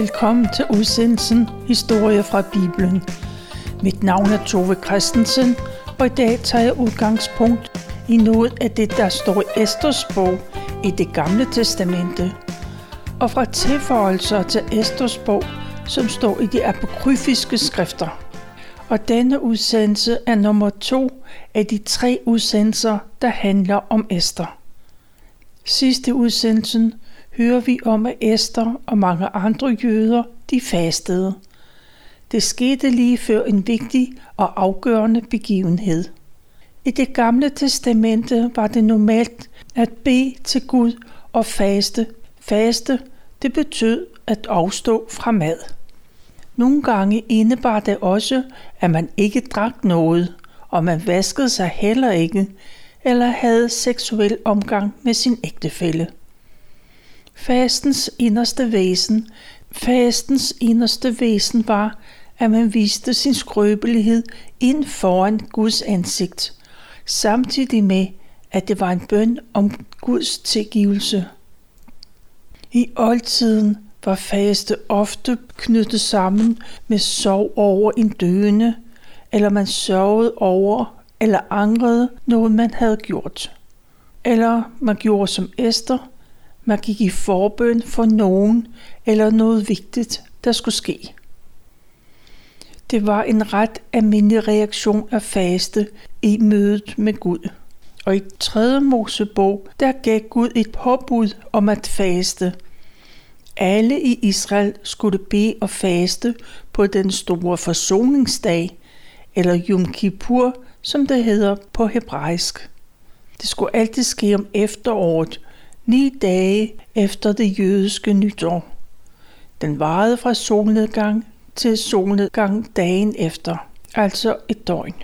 Velkommen til udsendelsen Historie fra Bibelen. Mit navn er Tove Christensen, og i dag tager jeg udgangspunkt i noget af det, der står i Esters bog i det gamle testamente, og fra tilføjelser til Esters bog, som står i de apokryfiske skrifter. Og denne udsendelse er nummer to af de tre udsendelser, der handler om Esther. Sidste udsendelsen hører vi om, at Esther og mange andre jøder, de fastede. Det skete lige før en vigtig og afgørende begivenhed. I det gamle testamente var det normalt at bede til Gud og faste. Faste, det betød at afstå fra mad. Nogle gange indebar det også, at man ikke drak noget, og man vaskede sig heller ikke, eller havde seksuel omgang med sin ægtefælle. Fastens inderste væsen, fastens inderste væsen var, at man viste sin skrøbelighed ind foran Guds ansigt, samtidig med, at det var en bøn om Guds tilgivelse. I oldtiden var faste ofte knyttet sammen med sorg over en døende, eller man sørgede over eller angrede noget, man havde gjort. Eller man gjorde som Esther, man gik i forbøn for nogen eller noget vigtigt, der skulle ske. Det var en ret almindelig reaktion af faste i mødet med Gud. Og i 3. Mosebog, der gav Gud et påbud om at faste. Alle i Israel skulle bede og faste på den store forsoningsdag, eller Yom Kippur, som det hedder på hebraisk. Det skulle altid ske om efteråret, ni dage efter det jødiske nytår. Den varede fra solnedgang til solnedgang dagen efter, altså et døgn.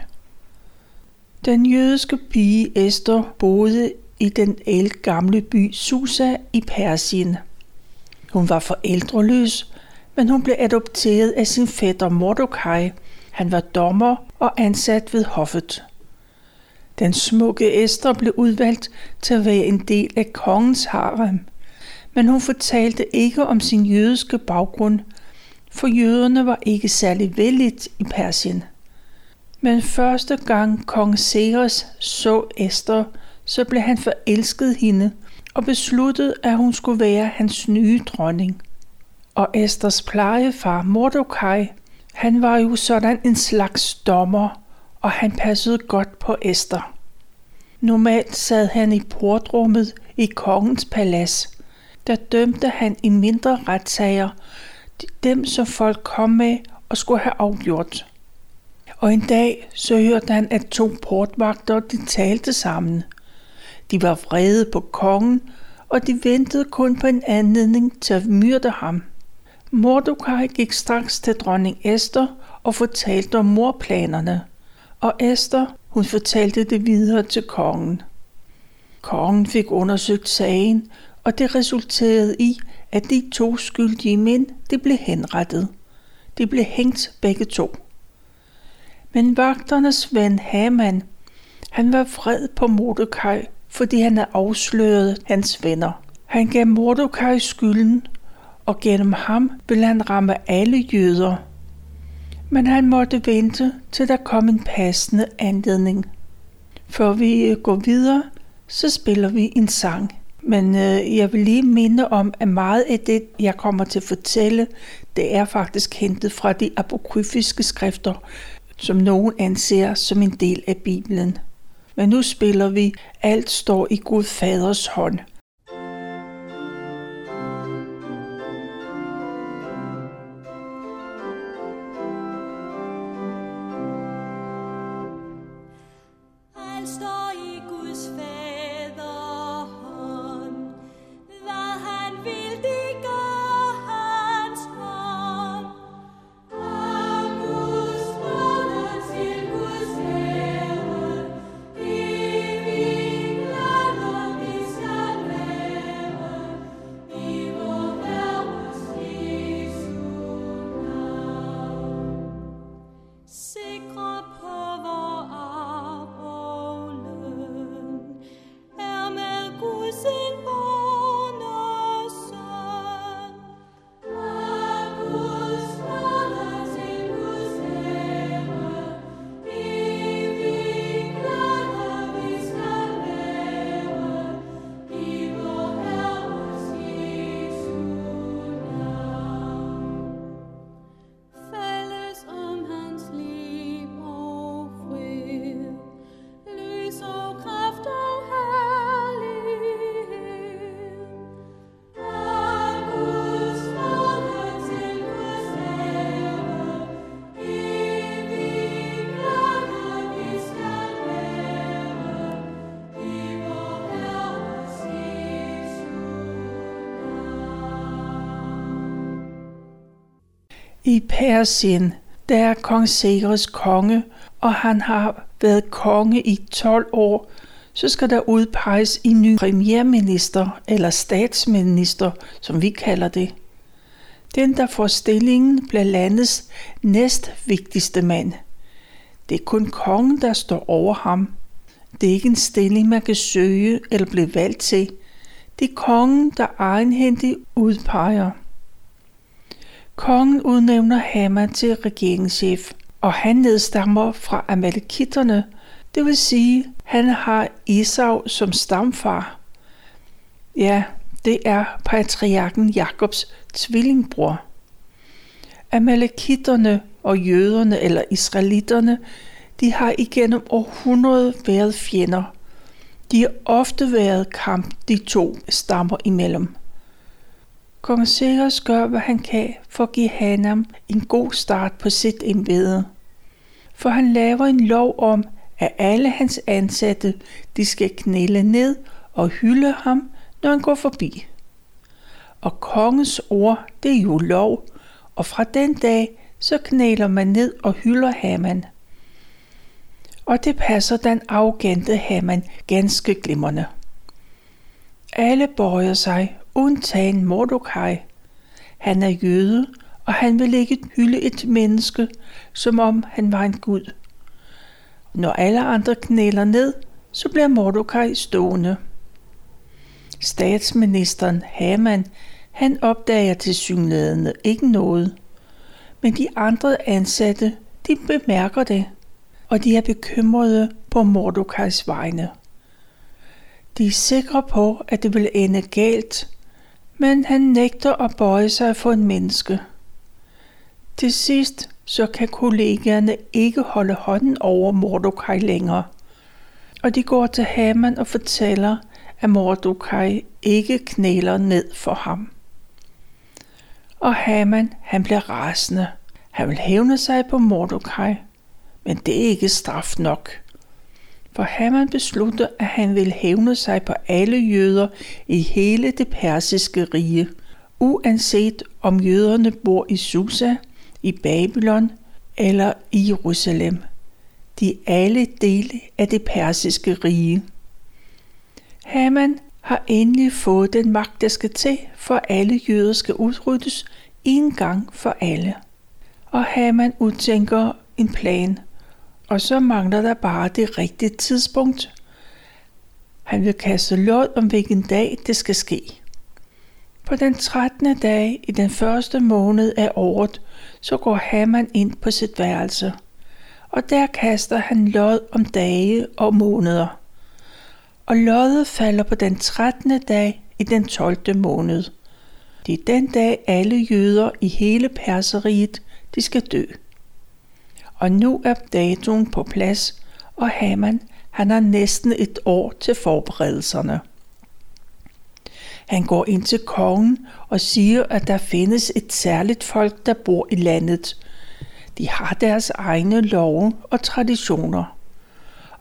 Den jødiske pige Esther boede i den gamle by Susa i Persien. Hun var forældreløs, men hun blev adopteret af sin fætter Mordecai. Han var dommer og ansat ved hoffet. Den smukke Esther blev udvalgt til at være en del af kongens harem, men hun fortalte ikke om sin jødiske baggrund, for jøderne var ikke særlig vældigt i Persien. Men første gang kong Ceres så Esther, så blev han forelsket hende og besluttede, at hun skulle være hans nye dronning. Og Esters plejefar Mordecai, han var jo sådan en slags dommer, og han passede godt på Esther. Normalt sad han i portrummet i kongens palads. Der dømte han i mindre retssager, dem som folk kom med og skulle have afgjort. Og en dag så hørte han, at to portvagter de talte sammen. De var vrede på kongen, og de ventede kun på en anledning til at myrde ham. Mordecai gik straks til dronning Esther og fortalte om morplanerne – og Esther, hun fortalte det videre til kongen. Kongen fik undersøgt sagen, og det resulterede i, at de to skyldige mænd det blev henrettet. De blev hængt begge to. Men vagternes ven Haman, han var vred på Mordecai, fordi han havde afsløret hans venner. Han gav Mordecai skylden, og gennem ham ville han ramme alle jøder, men han måtte vente, til der kom en passende anledning. Før vi øh, går videre, så spiller vi en sang. Men øh, jeg vil lige minde om, at meget af det, jeg kommer til at fortælle, det er faktisk hentet fra de apokryfiske skrifter, som nogen anser som en del af Bibelen. Men nu spiller vi Alt står i Gud Faders hånd – I Persien, der er kong Seres konge, og han har været konge i 12 år, så skal der udpeges en ny premierminister eller statsminister, som vi kalder det. Den, der får stillingen, bliver landets næst vigtigste mand. Det er kun kongen, der står over ham. Det er ikke en stilling, man kan søge eller blive valgt til. Det er kongen, der egenhændigt udpeger. Kongen udnævner Haman til regeringschef, og han nedstammer fra amalekitterne, det vil sige, han har Esau som stamfar. Ja, det er patriarken Jakobs tvillingbror. Amalekitterne og jøderne eller israelitterne, de har igennem århundrede været fjender. De har ofte været kamp de to stammer imellem. Kong Seres gør, hvad han kan for at give Hanam en god start på sit embede. For han laver en lov om, at alle hans ansatte de skal knæle ned og hylde ham, når han går forbi. Og kongens ord, det er jo lov, og fra den dag, så knæler man ned og hylder Haman. Og det passer den arrogante Haman ganske glimrende. Alle bøjer sig, undtagen Mordecai. Han er jøde, og han vil ikke hylde et menneske, som om han var en gud. Når alle andre knæler ned, så bliver Mordecai stående. Statsministeren Haman, han opdager til synlædende ikke noget. Men de andre ansatte, de bemærker det, og de er bekymrede på Mordokais vegne. De er sikre på, at det vil ende galt, men han nægter at bøje sig for en menneske. Til sidst så kan kollegaerne ikke holde hånden over Mordecai længere. Og de går til Haman og fortæller, at Mordecai ikke knæler ned for ham. Og Haman, han bliver rasende. Han vil hævne sig på Mordecai, men det er ikke straf nok. For Haman beslutter, at han vil hævne sig på alle jøder i hele det persiske rige, uanset om jøderne bor i Susa, i Babylon eller i Jerusalem. De er alle dele af det persiske rige. Haman har endelig fået den magt, der skal til, for alle jøder skal udryddes en gang for alle. Og Haman udtænker en plan, og så mangler der bare det rigtige tidspunkt. Han vil kaste lod om hvilken dag det skal ske. På den 13. dag i den første måned af året, så går Haman ind på sit værelse, og der kaster han lod om dage og måneder. Og loddet falder på den 13. dag i den 12. måned. Det er den dag alle jøder i hele Perseriet, de skal dø. Og nu er datoen på plads, og Haman, han har næsten et år til forberedelserne. Han går ind til kongen og siger, at der findes et særligt folk, der bor i landet. De har deres egne love og traditioner,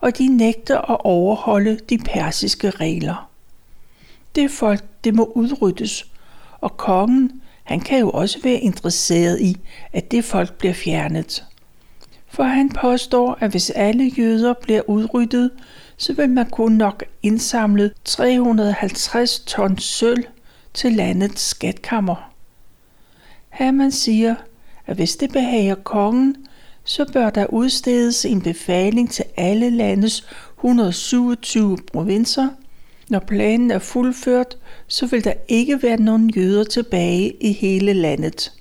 og de nægter at overholde de persiske regler. Det folk, det må udryddes, og kongen, han kan jo også være interesseret i, at det folk bliver fjernet. For han påstår, at hvis alle jøder bliver udryddet, så vil man kunne nok indsamle 350 ton sølv til landets skatkammer. Herman siger, at hvis det behager kongen, så bør der udstedes en befaling til alle landets 127 provinser. Når planen er fuldført, så vil der ikke være nogen jøder tilbage i hele landet.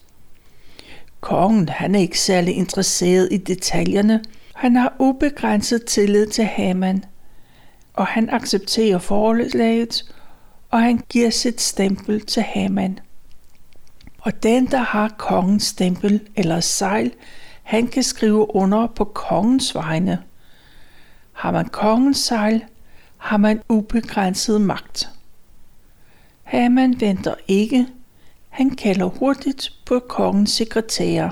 Kongen han er ikke særlig interesseret i detaljerne. Han har ubegrænset tillid til Haman – og han accepterer forlaget, og han giver sit stempel til Haman. Og den, der har kongens stempel eller sejl, han kan skrive under på kongens vegne. Har man kongens sejl, har man ubegrænset magt. Haman venter ikke. Han kalder hurtigt på kongens sekretærer.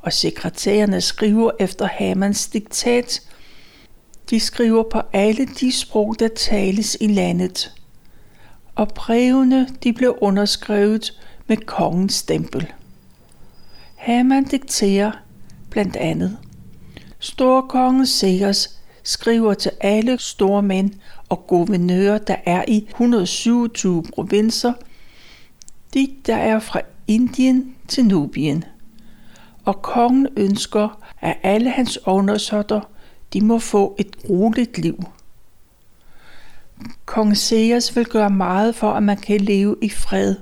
Og sekretærerne skriver efter Hamans diktat, de skriver på alle de sprog, der tales i landet. Og brevene de blev underskrevet med kongens stempel. Haman dikterer blandt andet. Storkongen Segers skriver til alle store mænd og guvernører, der er i 127 provinser, de der er fra Indien til Nubien. Og kongen ønsker, at alle hans undersåtter, de må få et roligt liv. Kong Seas vil gøre meget for, at man kan leve i fred.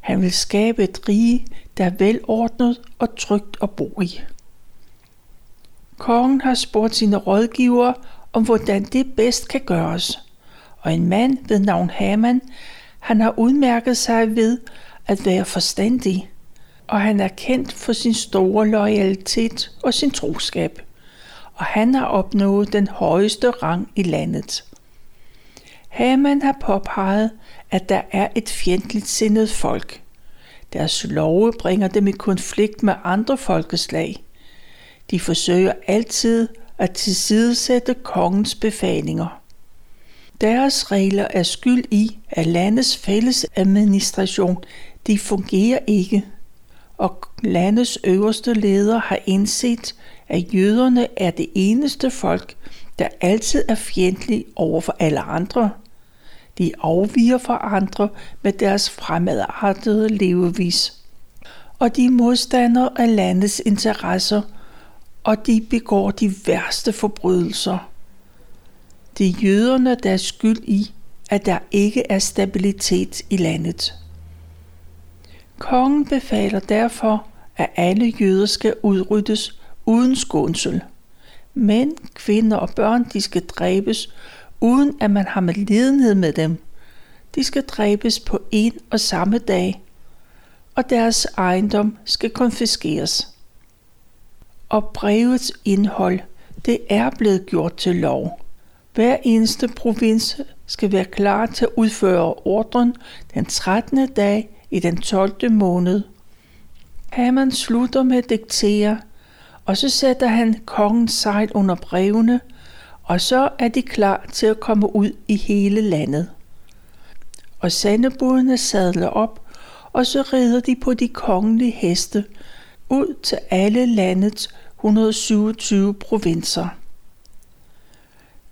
Han vil skabe et rige, der er velordnet og trygt at bo i. Kongen har spurgt sine rådgivere om, hvordan det bedst kan gøres. Og en mand ved navn Haman, han har udmærket sig ved at være forstandig, og han er kendt for sin store loyalitet og sin troskab. Og han har opnået den højeste rang i landet. Haman har påpeget, at der er et fjendtligt sindet folk. Deres love bringer dem i konflikt med andre folkeslag. De forsøger altid at tilsidesætte kongens befalinger. Deres regler er skyld i, at landets fælles administration de fungerer ikke, og landets øverste leder har indset, at jøderne er det eneste folk, der altid er fjendtlige over for alle andre. De afviger fra andre med deres fremadrettede levevis. Og de modstander af landets interesser, og de begår de værste forbrydelser. Det er jøderne, der er skyld i, at der ikke er stabilitet i landet. Kongen befaler derfor, at alle jøder skal udryddes uden skånsel. Mænd, kvinder og børn de skal dræbes uden at man har med lidenhed med dem. De skal dræbes på en og samme dag, og deres ejendom skal konfiskeres. Og brevets indhold, det er blevet gjort til lov. Hver eneste provins skal være klar til at udføre ordren den 13. dag i den 12. måned. Haman slutter med at diktere, og så sætter han kongens sejl under brevene – og så er de klar til at komme ud i hele landet. Og sandebudene sadler op, og så rider de på de kongelige heste ud til alle landets 127 provinser.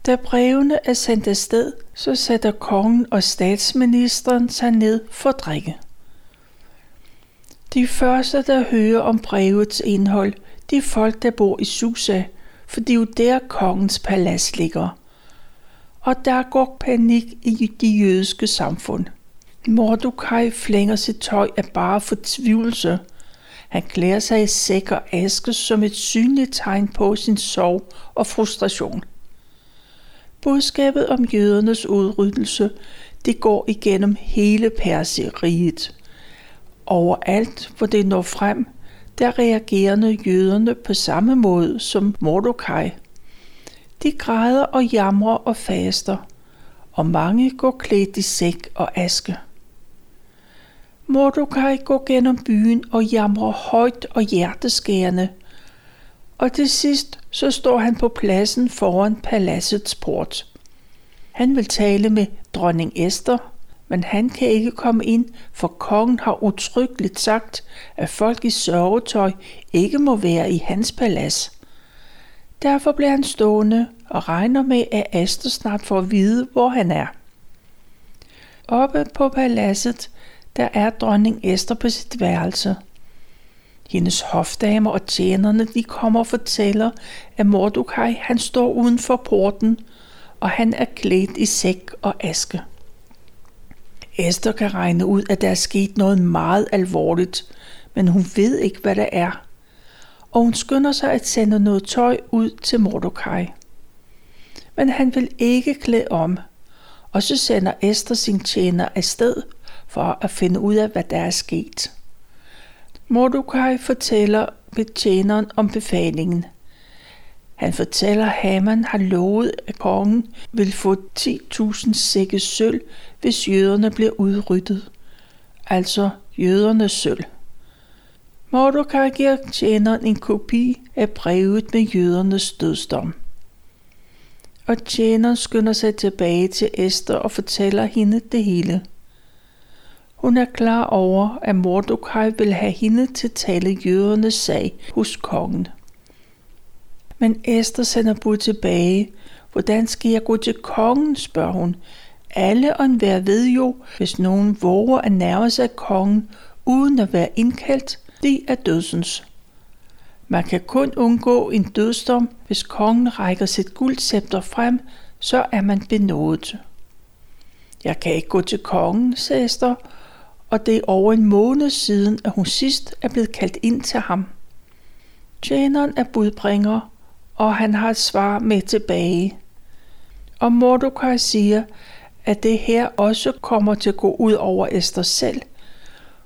Da brevene er sendt afsted, så sætter kongen og statsministeren sig ned for at drikke. De første, der hører om brevets indhold, de er folk, der bor i Susa, for det er jo der kongens palads ligger. Og der går panik i de jødiske samfund. Mordecai flænger sit tøj af bare fortvivlelse. Han klæder sig i sæk og aske som et synligt tegn på sin sorg og frustration. Budskabet om jødernes udryddelse, det går igennem hele Perseriet. Overalt, hvor det når frem, der reagerende jøderne på samme måde som Mordecai. De græder og jamrer og faster, og mange går klædt i sæk og aske. Mordecai går gennem byen og jamrer højt og hjerteskærende, og til sidst så står han på pladsen foran paladsets port. Han vil tale med dronning Esther, men han kan ikke komme ind, for kongen har utryggeligt sagt, at folk i sørgetøj ikke må være i hans palads. Derfor bliver han stående og regner med, at Esther snart får at vide, hvor han er. Oppe på paladset, der er dronning Esther på sit værelse. Hendes hofdamer og tjenerne, de kommer og fortæller, at Mordecai, han står uden for porten, og han er klædt i sæk og aske. Esther kan regne ud, at der er sket noget meget alvorligt, men hun ved ikke, hvad det er. Og hun skynder sig at sende noget tøj ud til Mordecai. Men han vil ikke klæde om, og så sender Esther sin tjener afsted for at finde ud af, hvad der er sket. Mordecai fortæller betjeneren om befalingen – han fortæller, at Haman har lovet, at kongen vil få 10.000 sække sølv, hvis jøderne bliver udryddet. Altså jødernes sølv. Mordecai giver tjeneren en kopi af brevet med jødernes dødsdom. Og tjeneren skynder sig tilbage til Esther og fortæller hende det hele. Hun er klar over, at Mordokaj vil have hende til at tale jødernes sag hos kongen. Men Esther sender bud tilbage. Hvordan skal jeg gå til kongen, spørger hun. Alle og enhver ved jo, hvis nogen våger at nærme sig kongen, uden at være indkaldt, det er dødsens. Man kan kun undgå en dødsdom, hvis kongen rækker sit guldscepter frem, så er man benådet. Jeg kan ikke gå til kongen, sagde Esther, og det er over en måned siden, at hun sidst er blevet kaldt ind til ham. Tjeneren er budbringer, og han har et svar med tilbage. Og Mordecai siger, at det her også kommer til at gå ud over Esther selv.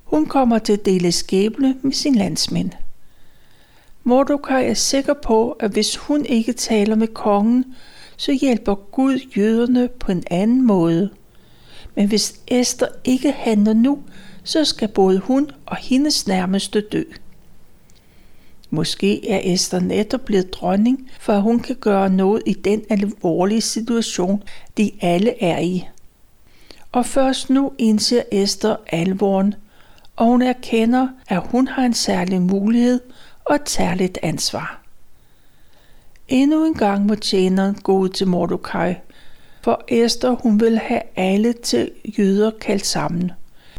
Hun kommer til at dele skæbne med sin landsmænd. Mordecai er sikker på, at hvis hun ikke taler med kongen, så hjælper Gud jøderne på en anden måde. Men hvis Esther ikke handler nu, så skal både hun og hendes nærmeste dø. Måske er Esther netop blevet dronning, for at hun kan gøre noget i den alvorlige situation, de alle er i. Og først nu indser Esther alvoren, og hun erkender, at hun har en særlig mulighed og et særligt ansvar. Endnu en gang må tjeneren gå ud til Mordecai, for Esther hun vil have alle til jøder kaldt sammen.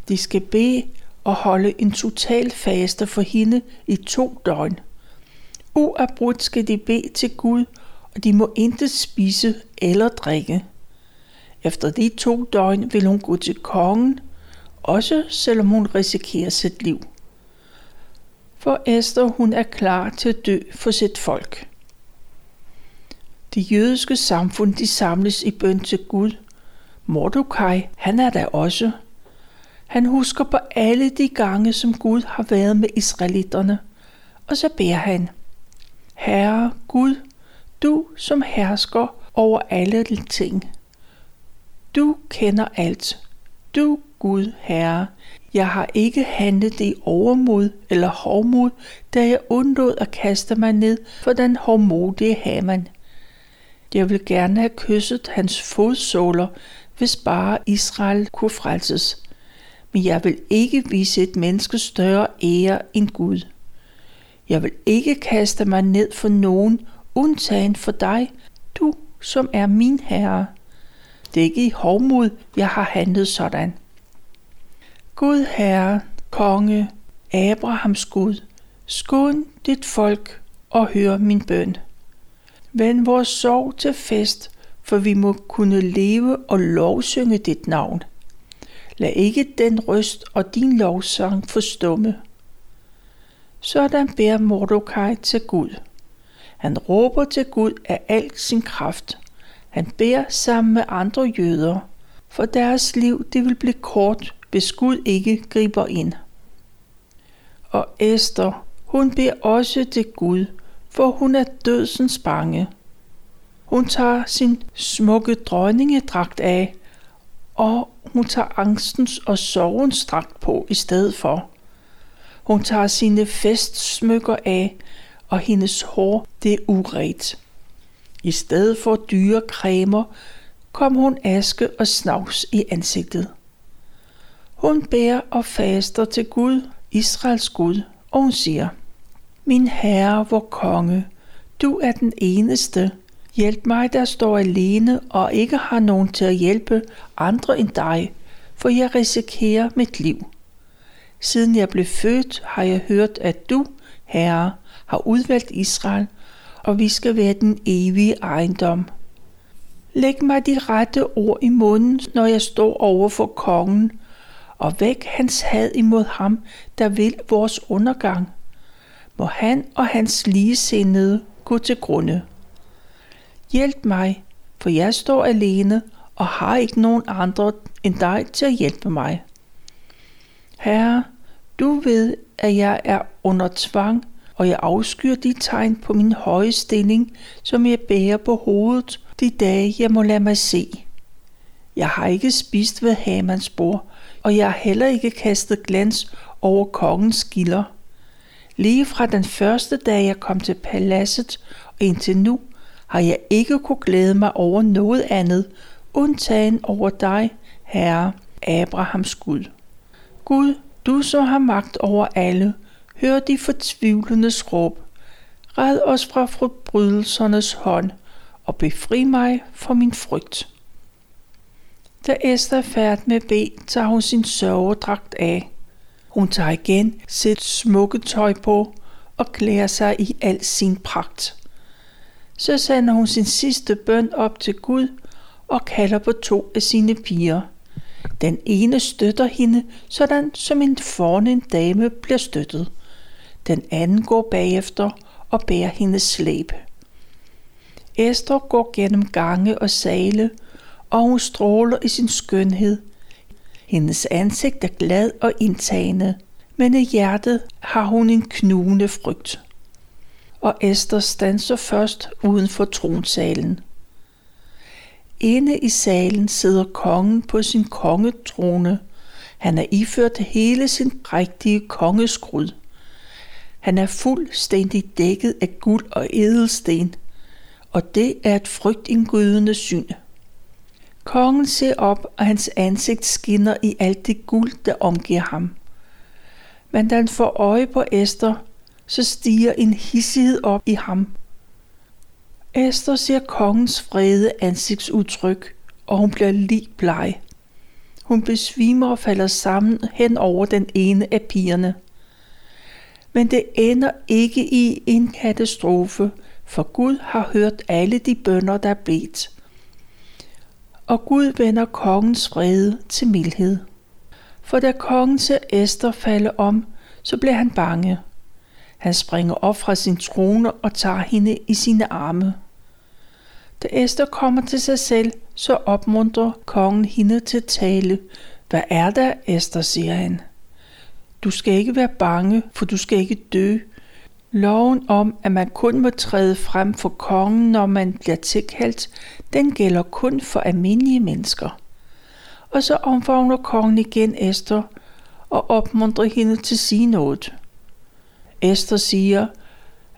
De skal bede og holde en total faste for hende i to døgn. Uafbrudt skal de bede til Gud, og de må intet spise eller drikke. Efter de to døgn vil hun gå til kongen, også selvom hun risikerer sit liv. For Esther hun er klar til at dø for sit folk. De jødiske samfund de samles i bøn til Gud. Mordecai, han er der også. Han husker på alle de gange, som Gud har været med israelitterne. Og så beder han, Herre Gud, du som hersker over alle ting. Du kender alt. Du, Gud Herre, jeg har ikke handlet i overmod eller hovmod, da jeg undlod at kaste mig ned for den hovmodige Haman. Jeg vil gerne have kysset hans fodsåler, hvis bare Israel kunne frelses. Men jeg vil ikke vise et menneske større ære end Gud. Jeg vil ikke kaste mig ned for nogen, undtagen for dig, du som er min herre. Det er ikke i hovmod, jeg har handlet sådan. Gud Herre, konge, Abrahams Gud, skån dit folk og hør min bøn. Vend vores sorg til fest, for vi må kunne leve og lovsynge dit navn. Lad ikke den røst og din lovsang forstumme. Sådan beder Mordecai til Gud. Han råber til Gud af al sin kraft. Han beder sammen med andre jøder, for deres liv det vil blive kort, hvis Gud ikke griber ind. Og Esther, hun beder også til Gud, for hun er dødsens bange. Hun tager sin smukke dronningedragt af, og hun tager angstens og sorgens dragt på i stedet for. Hun tager sine festsmykker af, og hendes hår det er uret. I stedet for dyre cremer kom hun aske og snavs i ansigtet. Hun bærer og faster til Gud, Israels Gud, og hun siger, min Herre, vor konge, du er den eneste. Hjælp mig, der står alene og ikke har nogen til at hjælpe andre end dig, for jeg risikerer mit liv. Siden jeg blev født, har jeg hørt, at du, Herre, har udvalgt Israel, og vi skal være den evige ejendom. Læg mig de rette ord i munden, når jeg står over for kongen, og væk hans had imod ham, der vil vores undergang. Må han og hans ligesindede gå til grunde. Hjælp mig, for jeg står alene og har ikke nogen andre end dig til at hjælpe mig. Herre, du ved, at jeg er under tvang, og jeg afskyr de tegn på min høje stilling, som jeg bærer på hovedet de dage, jeg må lade mig se. Jeg har ikke spist ved Hamans bord, og jeg har heller ikke kastet glans over kongens gilder. Lige fra den første dag, jeg kom til paladset og indtil nu, har jeg ikke kunne glæde mig over noget andet, undtagen over dig, Herre, Abrahams Gud. Gud, du som har magt over alle, hør de fortvivlende råb. Red os fra forbrydelsernes hånd og befri mig fra min frygt. Da Esther er færdig med B, tager hun sin sørgedragt af. Hun tager igen sit smukke tøj på og klæder sig i al sin pragt. Så sender hun sin sidste bøn op til Gud og kalder på to af sine piger. Den ene støtter hende, sådan som en fornem dame bliver støttet. Den anden går bagefter og bærer hendes slæb. Esther går gennem gange og sale, og hun stråler i sin skønhed. Hendes ansigt er glad og indtagende, men i hjertet har hun en knugende frygt. Og Esther stanser først uden for tronsalen. Inde i salen sidder kongen på sin kongetrone. Han er iført hele sin rigtige kongeskrud. Han er fuldstændig dækket af guld og edelsten, og det er et frygtindgydende syn. Kongen ser op, og hans ansigt skinner i alt det guld, der omgiver ham. Men da han får øje på Esther, så stiger en hissighed op i ham. Esther ser kongens frede ansigtsudtryk, og hun bliver lige bleg. Hun besvimer og falder sammen hen over den ene af pigerne. Men det ender ikke i en katastrofe, for Gud har hørt alle de bønder, der er bedt. Og Gud vender kongens vrede til mildhed. For da kongen ser Esther falde om, så bliver han bange. Han springer op fra sin trone og tager hende i sine arme. Da Esther kommer til sig selv, så opmuntrer kongen hende til at tale. Hvad er der, Esther, siger han. Du skal ikke være bange, for du skal ikke dø. Loven om, at man kun må træde frem for kongen, når man bliver tilkaldt, den gælder kun for almindelige mennesker. Og så omfavner kongen igen Esther og opmuntrer hende til at sige noget. Esther siger,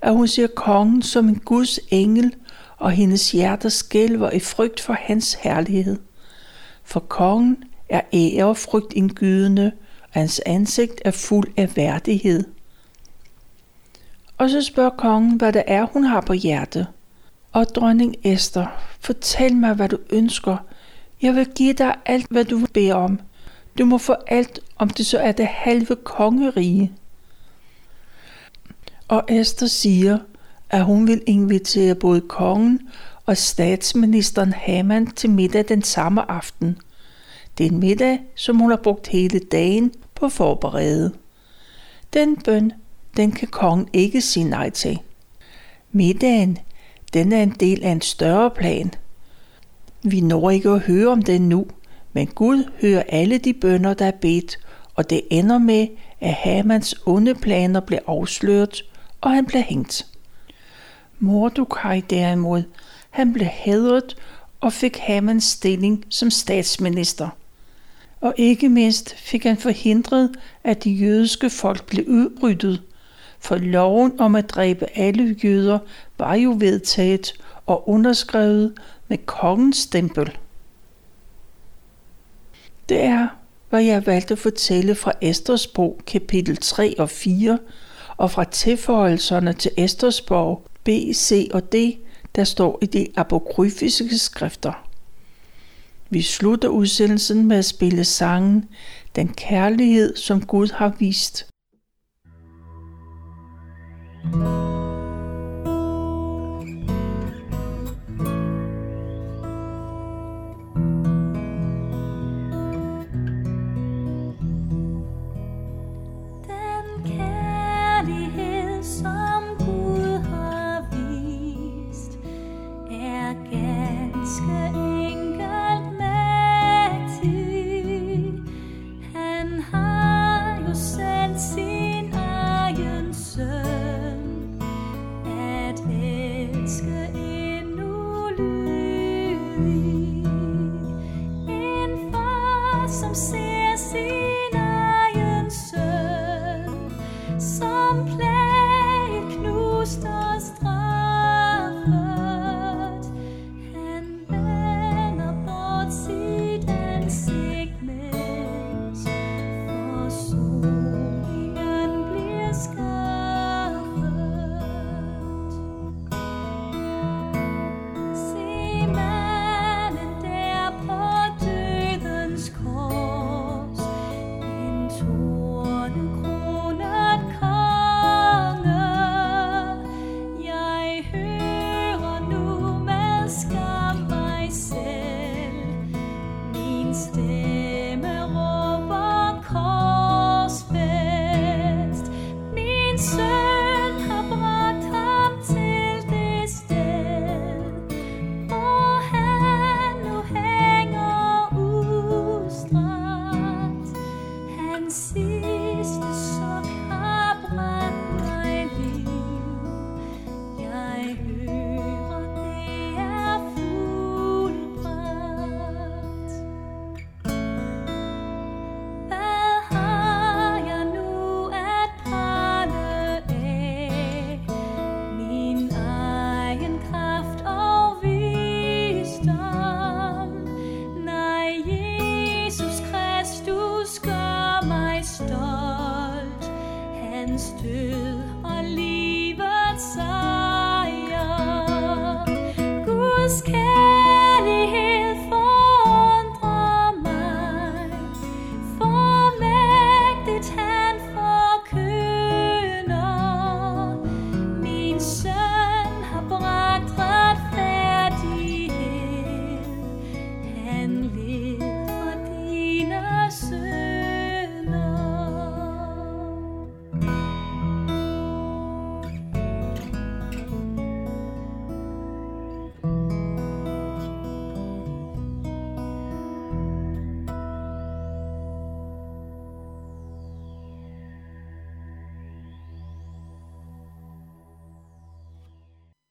at hun ser kongen som en Guds engel, og hendes hjerte skælver i frygt for hans herlighed. For kongen er ære og frygt indgydende, og hans ansigt er fuld af værdighed. Og så spørger kongen, hvad det er, hun har på hjertet. Og dronning Esther, fortæl mig, hvad du ønsker. Jeg vil give dig alt, hvad du beder om. Du må få alt, om det så er det halve kongerige. Og Esther siger, at hun vil invitere både kongen og statsministeren Haman til middag den samme aften. Det er en middag, som hun har brugt hele dagen på at forberede. Den bøn, den kan kongen ikke sige nej til. Middagen, den er en del af en større plan. Vi når ikke at høre om den nu, men Gud hører alle de bønder, der er bedt, og det ender med, at Hamans onde planer bliver afsløret, og han bliver hængt. Mordecai derimod, han blev hædret og fik Hamans stilling som statsminister. Og ikke mindst fik han forhindret, at de jødiske folk blev udryddet, for loven om at dræbe alle jøder var jo vedtaget og underskrevet med kongens stempel. Det er, hvad jeg valgte at fortælle fra Esters bog kapitel 3 og 4, og fra tilføjelserne til Esters bog B, C og D, der står i de apokryfiske skrifter. Vi slutter udsendelsen med at spille sangen Den kærlighed, som Gud har vist. Thank you To.